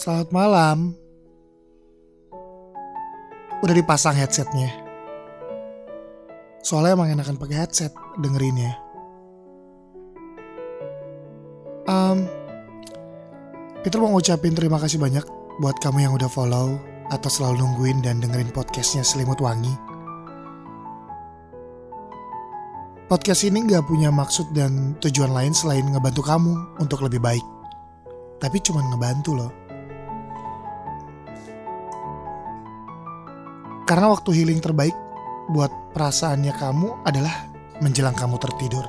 Selamat malam. Udah dipasang headsetnya. Soalnya emang enakan pakai headset dengerinnya. Um, Peter mau ngucapin terima kasih banyak buat kamu yang udah follow atau selalu nungguin dan dengerin podcastnya Selimut Wangi. Podcast ini gak punya maksud dan tujuan lain selain ngebantu kamu untuk lebih baik. Tapi cuma ngebantu loh. Karena waktu healing terbaik buat perasaannya kamu adalah menjelang kamu tertidur.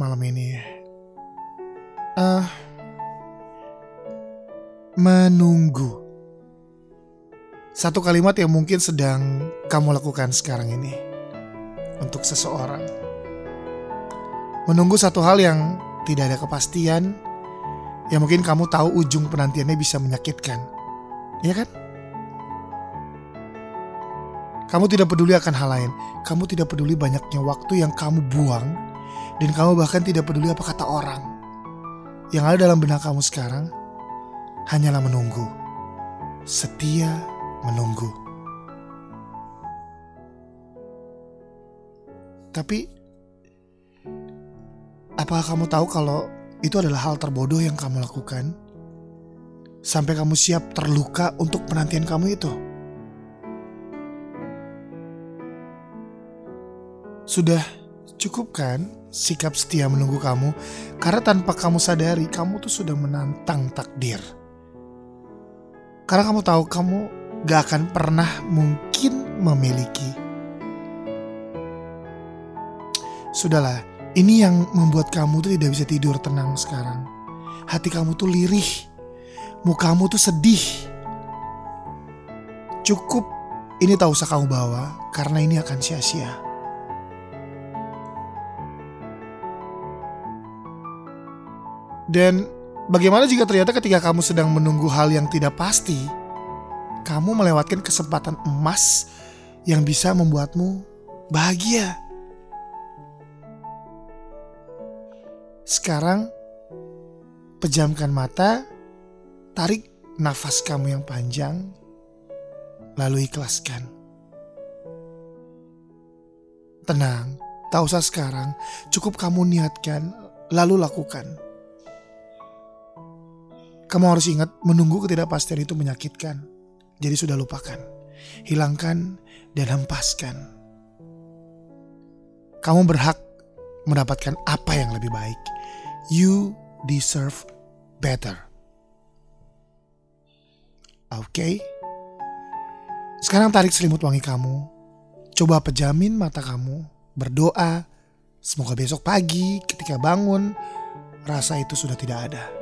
Malam ini. Uh, menunggu. Satu kalimat yang mungkin sedang kamu lakukan sekarang ini untuk seseorang. Menunggu satu hal yang tidak ada kepastian, yang mungkin kamu tahu ujung penantiannya bisa menyakitkan. Ya kan? Kamu tidak peduli akan hal lain. Kamu tidak peduli banyaknya waktu yang kamu buang dan kamu bahkan tidak peduli apa kata orang. Yang ada dalam benak kamu sekarang hanyalah menunggu. Setia menunggu. Tapi, apakah kamu tahu kalau itu adalah hal terbodoh yang kamu lakukan? Sampai kamu siap terluka untuk penantian kamu itu. Sudah cukup kan sikap setia menunggu kamu? Karena tanpa kamu sadari, kamu tuh sudah menantang takdir. Karena kamu tahu kamu gak akan pernah mungkin memiliki. Sudahlah, ini yang membuat kamu tuh tidak bisa tidur tenang sekarang. Hati kamu tuh lirih, mukamu tuh sedih. Cukup, ini tak usah kamu bawa karena ini akan sia-sia. Dan bagaimana jika ternyata ketika kamu sedang menunggu hal yang tidak pasti, kamu melewatkan kesempatan emas yang bisa membuatmu bahagia. Sekarang, pejamkan mata, tarik nafas kamu yang panjang, lalu ikhlaskan. Tenang, tak usah sekarang, cukup kamu niatkan, lalu lakukan. Kamu harus ingat, menunggu ketidakpastian itu menyakitkan jadi sudah lupakan. Hilangkan dan hempaskan. Kamu berhak mendapatkan apa yang lebih baik. You deserve better. Oke? Okay? Sekarang tarik selimut wangi kamu. Coba pejamin mata kamu. Berdoa. Semoga besok pagi ketika bangun rasa itu sudah tidak ada.